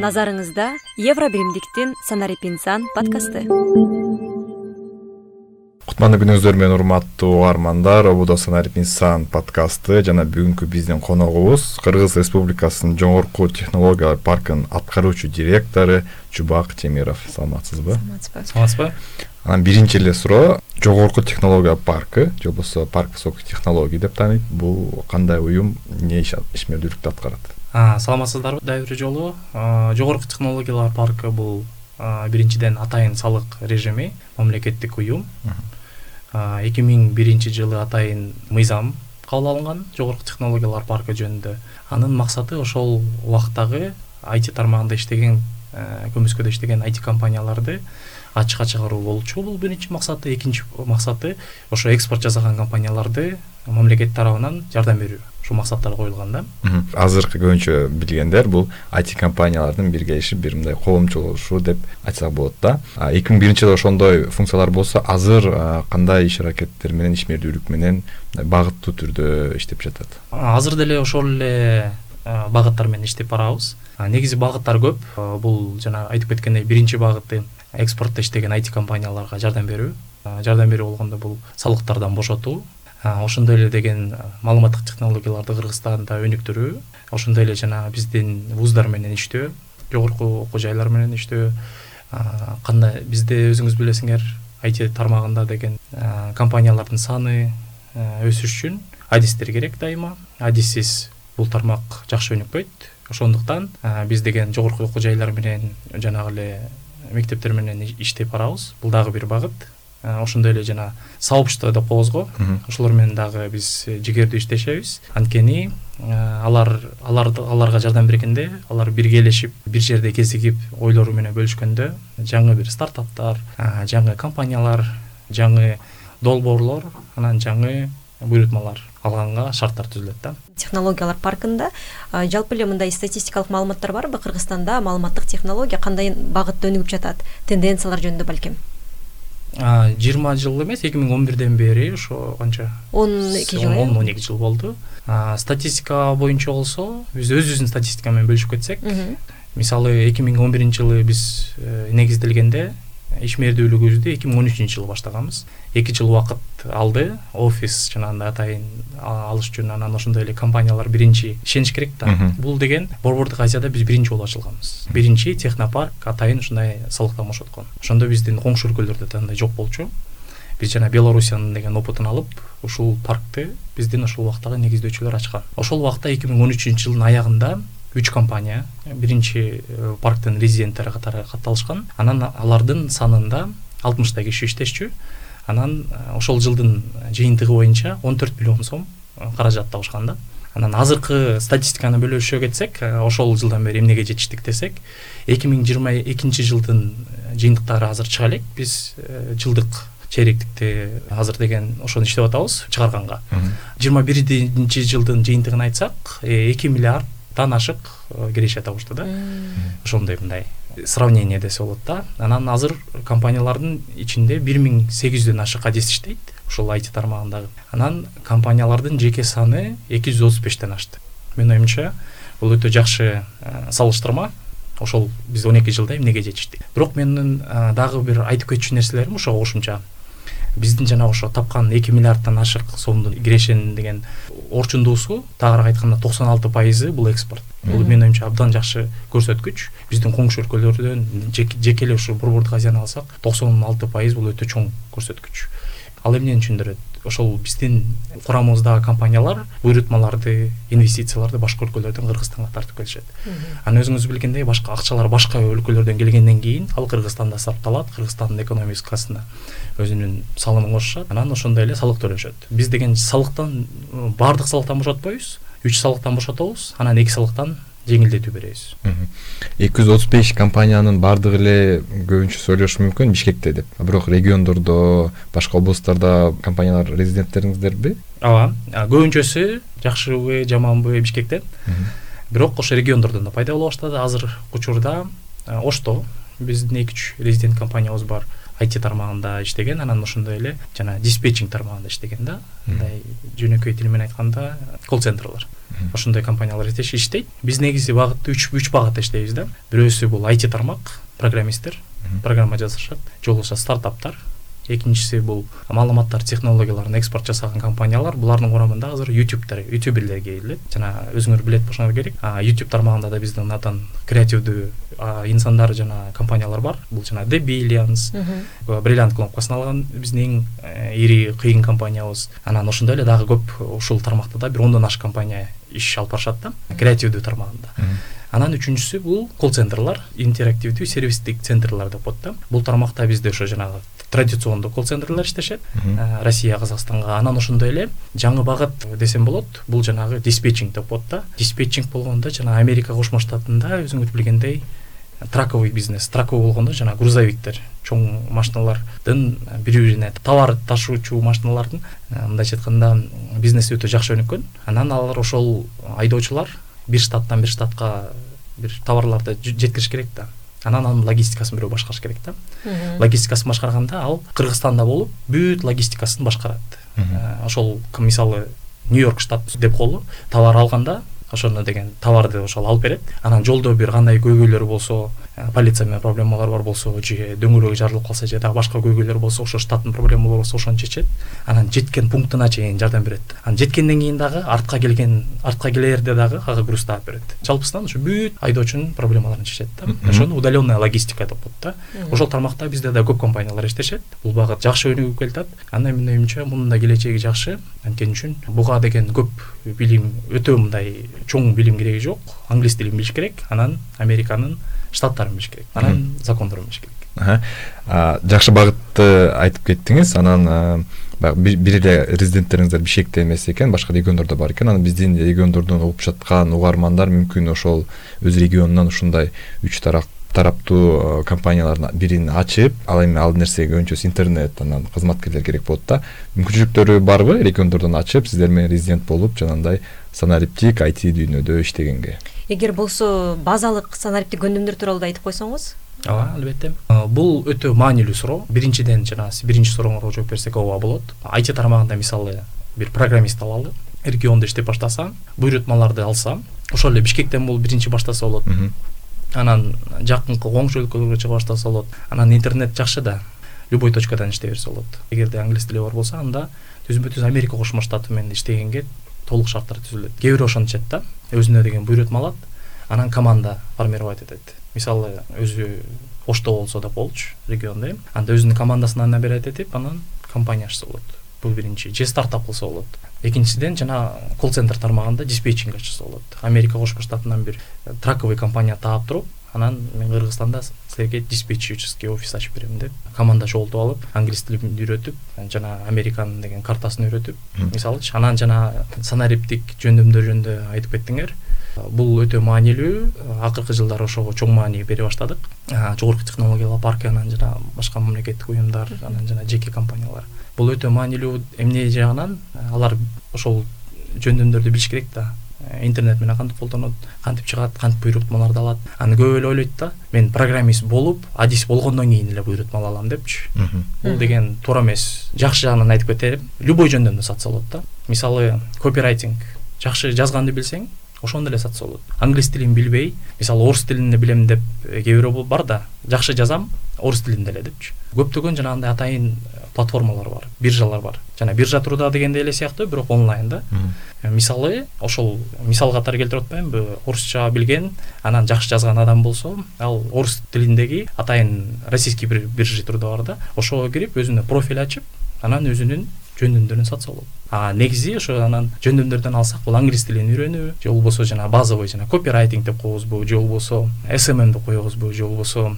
назарыңызда евро биримдиктин санарипинсан подкасты. Кутмандуу күнүңүздөр менен урматтуу угармандар обудо санарипинсан подкасты жана бүгүнкү биздин коногубуз кыргыз республикасынын жогорку технологиялар паркынын аткаруучу директору чубак темиров. Саламатсызбы? Саламатсызбы. Саламатсызбы. Анан биринчи эле суроо жогорку технология паркы же болбосо парк высоких технологий деп тааныйт бул кандай уюм эмне ишмердүүлүктү аткарат саламатсыздарбы дагы бир жолу жогорку технологиялар паркы бул биринчиден атайын салык режими мамлекеттик уюм. Эки миң биринчи жылы атайын мыйзам кабыл алынган жогорку технологиялар паркы жөнүндө. Анын максаты ошол убакыттагы айти тармагында иштеген көмүскөдө иштеген айти компанияларды ачыкка чыгаруу болчу. Бул биринчи максаты. Экинчи максаты ошо экспорт жасаган компанияларды мамлекет тарабынан жардам берүү. Ушул максаттар коюлган да. Азыркы көбүнчө билгендер бул айти компаниялардын биргелешип бир мындай коомчулушу деп айтсак болот да. Эки миң биринчи жылы ошондой функциялар болсо азыр кандай иш аракеттер менен ишмердүүлүк менен багыттуу түрдө иштеп жатат? Азыр деле ошол эле багыттар менен иштеп барабыз. Негизи багыттар көп. Бул жана айтып кеткендей биринчи багыты экспортто иштеген айти компанияларга жардам берүү жардам берүү болгондо бул салыктардан бошотуу. Ошондой эле деген маалыматтык технологияларды кыргызстанда өнүктүрүү ошондой эле жана биздин вуздар менен иштөө жогорку окуу жайлар менен иштөө. Кандай бизде өзүңүз билесиңер айти тармагында деген компаниялардын саны өсүш үчүн адистер керек дайыма. Адиссиз бул тармак жакшы өнүкпөйт. Ошондуктан биз деген жогорку окуу жайлар менен жанагы эле мектептер менен иштеп барабыз бул дагы бир багыт. Ошондой эле жана сообщество деп коебуз го ошолор менен дагы биз жигердүү иштешебиз. Анткени алар аларга жардам бергенде алар биргелешип бир жерде кезигип ойлору менен бөлүшкөндө жаңы бир стартаптар жаңы компаниялар жаңы долбоорлор анан жаңы буйрутмалар алганга шарттар түзүлөт да. Технологиялар паркында жалпы эле мындай статистикалык маалыматтар барбы кыргызстанда маалыматтык технология кандай багытта өнүгүп жатат? Тенденциялар жөнүндө балким. Жыйырма жыл эмес эки миң он бирден бери ошо канча он эки жыл он он эки жыл болду. Статистика боюнча болсо биз өзүбүздүн статистика менен бөлүшүп кетсек мисалы эки миң он биринчи жылы биз э, негизделгенде ишмердүүлүгүбүздү эки миң он үчүнчү жылы баштаганбыз эки жыл убакыт алды. Офис жанагындай атайын алыш үчүн анан ошондой эле компаниялар биринчи ишениш керек да. Бул деген борбордук азияда биз биринчи болуп ачылганбыз. Биринчи технопарк атайын ушундай салыктан бошоткон ошондо биздин коңшу өлкөлөрдө да андай жок болчу. Биз жана белоруссиянын деген опытын алып ушул паркты биздин ошол убактагы негиздөөчүлөр ачкан. Ошол убакта эки миң он үчүнчү жылдын аягында үч компания биринчи э, парктын резиденттери катары катталышкан. Анан алардын санында алтымыштай киши иштешчү. Анан э, ошол жылдын жыйынтыгы боюнча он төрт миллион сом э, каражат табышкан да. Анан азыркы статистиканы бөлүшө кетсек ошол жылдан бери эмнеге жетиштик десек эки миң жыйырма экинчи жылдын жыйынтыктары азыр чыга элек. Биз жылдык чейректикти азыр деген ошону иштеп атабыз чыгарганга. Жыйырма биринчи жылдын жыйынтыгын айтсак эки миллиард ашык э, киреше табышты да. Ошондой мындай сравнение десе болот да. Анан азыр компаниялардын ичинде бир миң сегиз жүздөн ашык адис иштейт ушул айти тармагындагы. Анан компаниялардын жеке саны эки жүз отуз бештен ашты. Менин оюмча бул өтө жакшы э, салыштырма. Ошол биз он эки жылда эмнеге жетиштик? Бирок менин э, дагы бир айтып кетчү нерселерим ошого кошумча биздин жанагы ошо тапкан эки миллиарддан ашык сомдун кирешенин деген орчундуусу тагыраак айтканда токсон алты пайызы бул экспорт. Бул менин оюмча абдан жакшы көрсөткүч. Биздин коңшу өлкөлөрдөн жеке эле ушу борбордук азияны алсак токсон алты пайыз бул өтө чоң көрсөткүч ал эмнени түшүндүрөт? Ошол биздин курамыбыздагы компаниялар буйрутмаларды инвестицияларды башка өлкөлөрдөн кыргызстанга тартып келишет. Анан өзүңүз билгендей башка акчалар башка өлкөлөрдөн келгенден кийин ал кыргызстанда сарпталат кыргызстандын экономикасына өзүнүн салымын кошушат. Анан ошондой эле салык төлөшөт. Биз деген салыктан баардык салыктан бошотпойбуз. Үч салыктан бошотобуз анан эки салыктан жеңилдетүү беребиз. Эки жүз отуз беш компаниянын баардыгы эле көбүнчө сүйлөшүшү мүмкүн бишкекте деп. Бирок региондордо башка областтарда компаниялар резиденттериңиздерби ооба көбүнчөсү жакшыбы жаманбы бишкектен бирок ошо региондордон да пайда боло баштады. Азыркы учурда ошто? Биздин эки үч резидент компаниябыз бар айти тармагында иштеген анан ошондой эле жана диспетчинг тармагында иштеген да. Мындай жөнөкөй тил менен айтканда колл центрлар ошондой компаниялар иштейт. Биз негизи багытты үч үч багытта иштейбиз да. Бирөөсү бул айти тармак программисттер программа жазышат же болбосо стартаптар экинчиси бул маалыматтар технологияларын экспорт жасаган компаниялар. Булардын курамында азыр ютубтер ютуберлер келет жана өзүңөр билет болушуңар керек. Ютуб тармагында да биздин мындан креативдүү инсандар жана компаниялар бар. Бул жана the billions бриллиант кнопкасын алган биздин эң э, ири кыйын компаниябыз. Анан ошондой эле дагы көп ушул тармакта да бир ондон ашык компания иш алып барышат да. Креативдүү тармагында анан үчүнчүсү бул колл центрлар интерактивдүү сервистик центрлар деп коет да бул тармакта бизде ошо жанагы традициондуу колл центрлер иштешет. Россия казакстанга анан ошондой эле жаңы багыт десем болот бул жанагы диспетчинг деп коет да диспетчинг болгондо жана америка кошмо штатында өзүңүз билгендей траковый бизнес траковый болгондо жанагы грузовиктер чоң машиналардын бири бирине товар ташуучу машиналардын мындайча айтканда бизнеси өтө жакшы өнүккөн анан алар ошол айдоочулар бир штаттан бир штатка бир товарларды жеткириш керек да. Анан анын логистикасын бирөө башкарыш керек да. Логистикасын башкарганда ал кыргызстанда болуп бүт логистикасын башкарат. Э, ошол мисалы нью йорк штат деп коелу товар алганда ошону деген товарды ошол алып берет. Анан жолдо бир кандай көйгөйлөр болсо полиция менен проблемалар бар болсо же дөңгөлөгү жарылып калса же дагы башка көйгөйлөр болсо ошо штаттын проблемалары болсо ошону чечет. Анан жеткен пунктуна чейин жардам берет. Анан жеткенден кийин дагы артка келген артка келэрде дагы ага груз таап берет. Жалпысынан ушу бүт айдоочунун проблемаларын чечет да. Ошону удаленная логистика деп коет да. Ошол тармакта бизде да көп компаниялар иштешет. Бул багыт жакшы өнүгүп келатат анан менин оюмча мунун да келечеги жакшы. Анткени үчүн буга деген көп билим өтө мындай чоң билим кереги жок. Англис тилин билиш керек. Анан американын штаттарын билиш керек анан закондорун билиш керек. Жакшы багытты айтып кеттиңиз анан баягы бир эле резиденттериңиздер бишкекте эмес экен башка региондордо бар экен. Анан биздин региондордон угуп жаткан угармандар мүмкүн ошол өз регионунан ушундай үч тараптуу компаниялардын бирин ачып ал эми ал нерсеге көбүнчөсү интернет анан кызматкерлер керек болот да. Мүмкүнчүлүктөрү барбы региондордон ачып сиздер менен резидент болуп жанагындай санариптик айти дүйнөдө иштегенге эгер болсо базалык санариптик көндүмдөр тууралуу да айтып койсоңуз? Ооба албетте. Бул өтө маанилүү суроо. Биринчиден жана сиз биринчи сурооңорго жооп берсек ооба болот. Айти тармагында мисалы бир программист алалы региондо иштеп баштаса буйрутмаларды алса ошол эле бишкектен бул биринчи баштаса болот. Анан жакынкы коңшу өлкөлөргө чыга баштаса болот. Анан интернет жакшы да любой точкадан иштей берсе болот. Эгерде англис тили бар болсо анда түзмө түз америка кошмо штаты менен иштегенге толук шарттар түзүлөт. Кээ бирөө ошентишет да өзүнө деген буйрутма алат анан команда формировать этет мисалы өзү ошто болсо деп болчу региондо эми. Анда өзүнүн командасын ана бери этип анан компания ачса болот. Бул биринчи же стартап кылса болот. Экинчиден жана колл центр тармагында диспетчинг ачса болот. Америка кошмо штатынан бир траковый компания таап туруп анан мен кыргызстанда силерге диспетчерский офис ачып берем деп команда чогултуп алып англис тилин үйрөтүп жана американын деген картасын үйрөтүп мисалычы анан жана санариптик жөндөмдөр жөнүндө айтып кеттиңер. Бул өтө маанилүү акыркы жылдары ошого чоң маани бере баштадык. Жогорку технологиялар парки анан жана башка мамлекеттик уюмдар анан жана жеке компаниялар. Бул өтө маанилүү эмне жагынан алар ошол жөндөмдөрдү билиш керек да интернет менен кантип колдонот кантип чыгат кантип буйрутмаларды алат. Анан көп эле ойлойт да. Мен программист болуп адис болгондон кийин эле буйрутма ала алам депчи. Бул деген туура эмес жакшы жагынан айтып кетейин любой жөндөмдү сатса болот да. Мисалы копирайтинг. Жакшы жазганды билсең ошондо эле сатса болот. Англис тилин билбей мисалы орус тилин билем деп э, кээ бирөө бар да жакшы жазам орус тилинде эле депчи. Көптөгөн жанагындай атайын платформалар бар биржалар бар. Жана биржа труда дегендей эле сыяктуу бирок онлайн да. Э, мисалы ошол мисал катары келтирип атпаймынбы орусча билген анан жакшы жазган адам болсо ал орус тилиндеги атайын российский бир биржа труда бар да ошого кирип өзүнө профиль ачып анан өзүнүн жөндөмдөрүн сатса болот а негизи ошо анан жөндөмдөрдөн алсак бул англис тилин үйрөнүү же болбосо жана базовый жана копирайтинг деп коебузбу же болбосо смм деп коебузбу же болбосо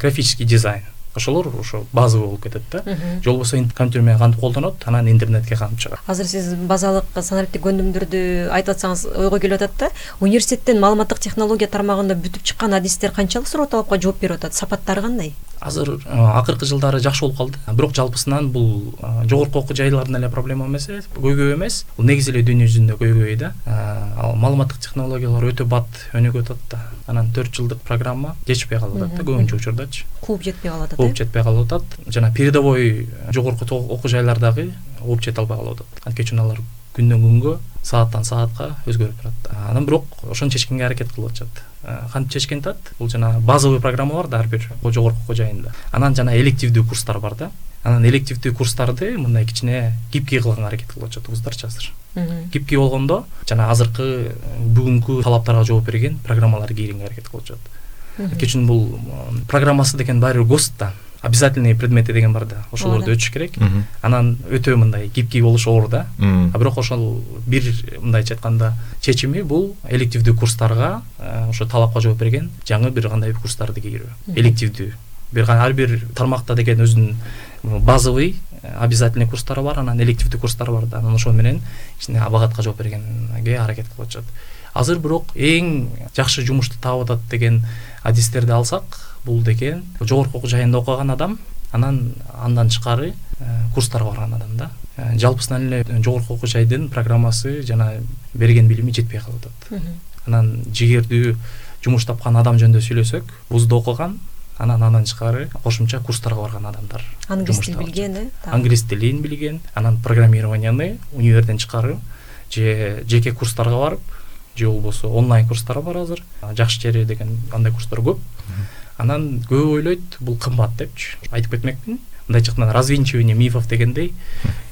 графический дизайн ошолор ошо базовый болуп кетет да. Же болбосо компьютер менен кантип колдонот анан интернетке кантип чыгат. Азыр сиз базалык санариптик көндүмдөрдү айтып атсаңыз ойго келип атат да. Университеттен маалыматтык технология тармагында бүтүп чыккан адистер канчалык суроо талапка жооп берип атат? Сапаттары кандай? Азыр акыркы жылдары жакшы болуп калды. Бирок жалпысынан бул жогорку окуу жайлардын эле проблема эмес көйгөй эмес. Бул негизи эле дүйнө жүзүндө көйгөй да. Ал маалыматтык технологиялар өтө бат өнүгүп атат да. Анан төрт жылдык программа жетишпей калып атат да. Көбүнчө учурдачы. Кууп жетпей калып атат жетпей калып атат. Жана передовой жогорку окуу жайлар дагы ууп жете албай калып атат. Анткени үчүн алар күндөн күнгө сааттан саатка өзгөрүп турат. Анан бирок ошону чечкенге аракет кылып атышат. Кантип чечкен атат бул жана базовый программа бар да ар бир жогорку окуу жайында. Анан жана элективдүү курстар бар да. Анан элективдүү курстарды мындай кичине гибкий кылганга аракет кылып атышат вуздарчы азыр. Гибкий болгондо жана азыркы бүгүнкү талаптарга жооп берген программаларды кийгенге аракет кылып атышат анткени үчүн бул программасы деген баары бир гост да. Обязательные предмети деген бар да. Ошолорду өтүш керек. Анан өтө мындай гибкий болуш оор да а бирок ошол бир мындайча айтканда чечими бул элективдүү курстарга ошо талапка жооп берген жаңы бир кандай курстарды кийирүү. Элективдүү. Бир ар бир тармакта деген өзүнүн базовый обязательный курстары бар анан элективдүү курстары бар да. Анан ошол менен кичине абагатка жооп бергенге аракет кылып атышат азыр бирок эң жакшы жумушту таап атат деген адистерди алсак бул деген жогорку окуу жайында окуган адам анан андан тышкары э, курстарга барган адам да. Э, жалпысынан эле жогорку окуу жайдын программасы жана берген билими жетпей калып атат. Анан жигердүү жумуш тапкан адам жөнүндө сүйлөсөк вузда окуган анан андан тышкары кошумча курстарга барган адамдар англис тил билген э англис тилин билген анан программированияны универден тышкары же жеке курстарга барып же болбосо онлайн курстар бар азыр. Жакшы жери деген андай курстар көп анан көбү ойлойт бул кымбат депчи айтып кетмекмин мындайча айтканда развенчивание мифов дегендей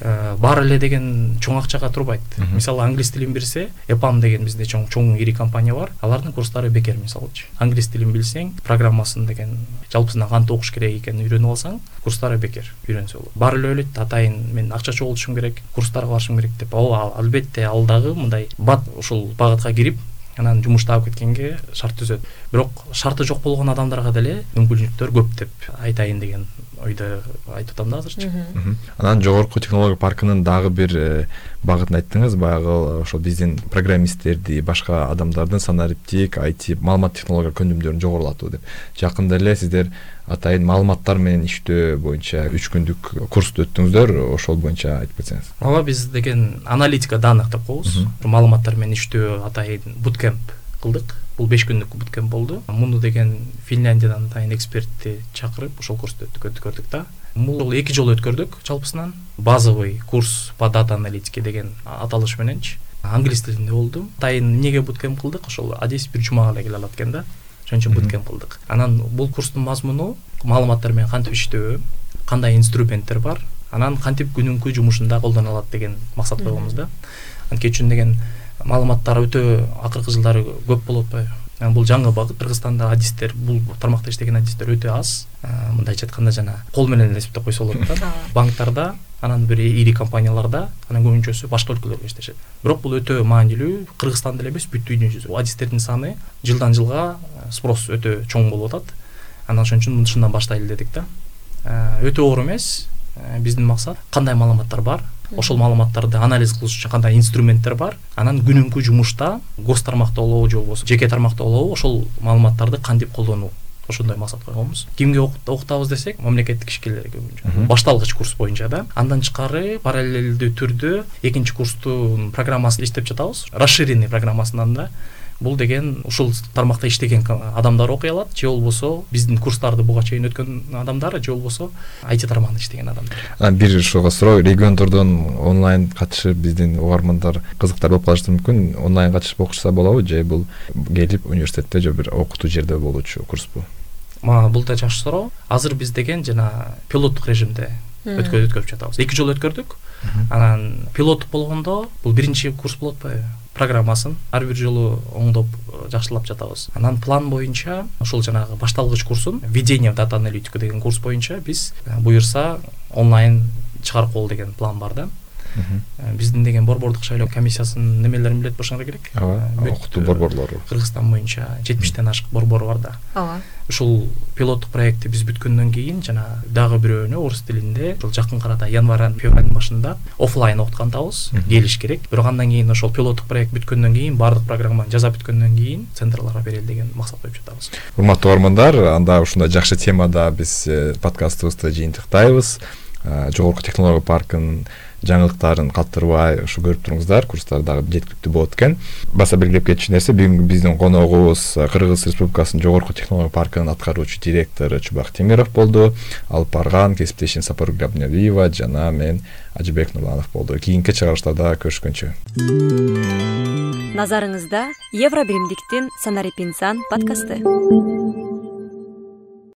э, баары эле деген чоң акчага турбайт. Мисалы англис тилин билсе эпам деген бизде чоң чоң ири компания бар. Алардын курстары бекер мисалычы. Англис тилин билсең программасын деген жалпысынан кантип окуш керек экенин үйрөнүп алсаң курстары бекер үйрөнсө болот. Баары эле ойлойт атайын мен акча чогултушум керек курстарга барышым керек деп. Ооба албетте ал дагы мындай бат ушул багытка кирип анан жумуш таап кеткенге шарт түзөт. Бирок шарты жок болгон адамдарга деле мүмкүнчүлүктөр көп деп айтайын деген ойдо айтып атам да азырчы анан жогорку технология паркынын дагы бир э, багытын айттыңыз. Баягы ошол биздин программисттерди башка адамдардын санариптик айти маалымат технология көндүмдөрүн жогорулатуу деп. Жакында эле сиздер атайын маалыматтар менен иштөө боюнча үч күндүк курсту өттүңүздөр. Ошол боюнча айтып кетсеңиз. Ооба биз деген аналитика данных деп коебуз. Маалыматтар менен иштөө атайын буткемп кылдык бул беш күндүк буткемп болду. Муну деген финляндиядан атайын экспертти чакырып ошол курсту өткөрдүк да. Бул эки жолу өткөрдүк жалпысынан. Базовый курс по дата аналитике деген аталыш мененчи англис тилинде болду атайын эмнеге буткемп кылдык? Ошол адис бир жумага эле келе алат экен да. Ошон үчүн буткемп кылдык. Анан бул курстун мазмуну маалыматтар менен кантип иштөө кандай инструменттер бар анан кантип күнүмкү жумушунда колдоно алат деген максат койгонбуз да. Анткени үчүн деген маалыматтар өтө акыркы жылдары көп болуп атпайбы бул жаңы багыт кыргызстанда адистер бул тармакта иштеген адистер өтө аз. Мындайча айтканда жана кол менен эле эсептеп койсо болот да. Банктарда анан бир ири компанияларда анан көбүнчөсү башка өлкөлөргө иштешет. Бирок бул өтө маанилүү кыргызстанда эле эмес бүт дүйнө жүзү. Адистердин саны жылдан жылга спрос өтө чоң болуп атат. Анан ошон үчүн ушундан баштайлы дедик да. Өтө оор эмес. Биздин максат кандай маалыматтар бар ошол маалыматтарды анализ кылыш үчүн кандай инструменттер бар. Анан күнүмкү жумушта гос тармакта болобу же болбосо жеке тармакта болобу ошол маалыматтарды кантип колдонуу. Ошондой максат койгонбуз кимге окутабыз десек мамлекеттик ишкерлерге башталгыч курс боюнча да? Андан тышкары параллелдүү түрдө экинчи курстун программасын иштеп жатабыз. Расширенный программасынан да бул деген ушул тармакта иштеген адамдар окуй алат же болбосо биздин курстарды буга чейин өткөн адамдар же болбосо айти тармагында иштеген адамдар. Бир ушуга суроо региондордон онлайн катышып биздин угармандар кызыктар болуп калышы мүмкүн. Онлайн катышып окушса болобу же бул келип университетте же бир окутуу жерде болуучу курспу бул да жакшы суроо. Азыр биз деген жана пилоттук режимде өткөрүп жатабыз. Эки жолу өткөрдүк. Анан пилоттук болгондо бул биринчи курс болуп атпайбы программасын ар бир жолу оңдоп э, жакшылап жатабыз. Анан план боюнча ушул жанагы башталгыч курсун введение в дата аналитику деген курс боюнча биз э, буюрса онлайн чыгарып коелу деген план бар да биздин деген борбордук шайлоо комиссиясынын немелерин билет болушуңар керек. Ооба э, окутуу борборлору. Кыргызстан боюнча жетимиштен ашык борбор бар да. Ооба. Ушул пилоттук проектти биз бүткөндөн кийин жана дагы бирөөнү орус тилинде ушул жакынкы арада январь февралдын башында оффлайн окуткан атабыз келиш керек. Бирок андан кийин ошол пилоттук проект бүткөндөн кийин баардык программаны жасап бүткөндөн кийин центрларга берели деген максат коюп жатабыз. Урматтуу угармандар анда ушундай жакшы темада биз э, подкастыбызды жыйынтыктайбыз жогорку технология паркынын жаңылыктарын калтырбай ушу көрүп туруңуздар. Курстар дагы жеткиликтүү болот экен. Баса белгилеп кетчү нерсе бүгүнкү биздин коногубуз кыргыз республикасынын жогорку технология паркынын аткаруучу директору чубак темиров болду. Алып барган кесиптешим сапаргүл абдиналиева жана мен ажыбек нурланов болду. Кийинки чыгарылыштарда көрүшкөнчө назарыңызда евробиримдиктин санарип инсан подкасты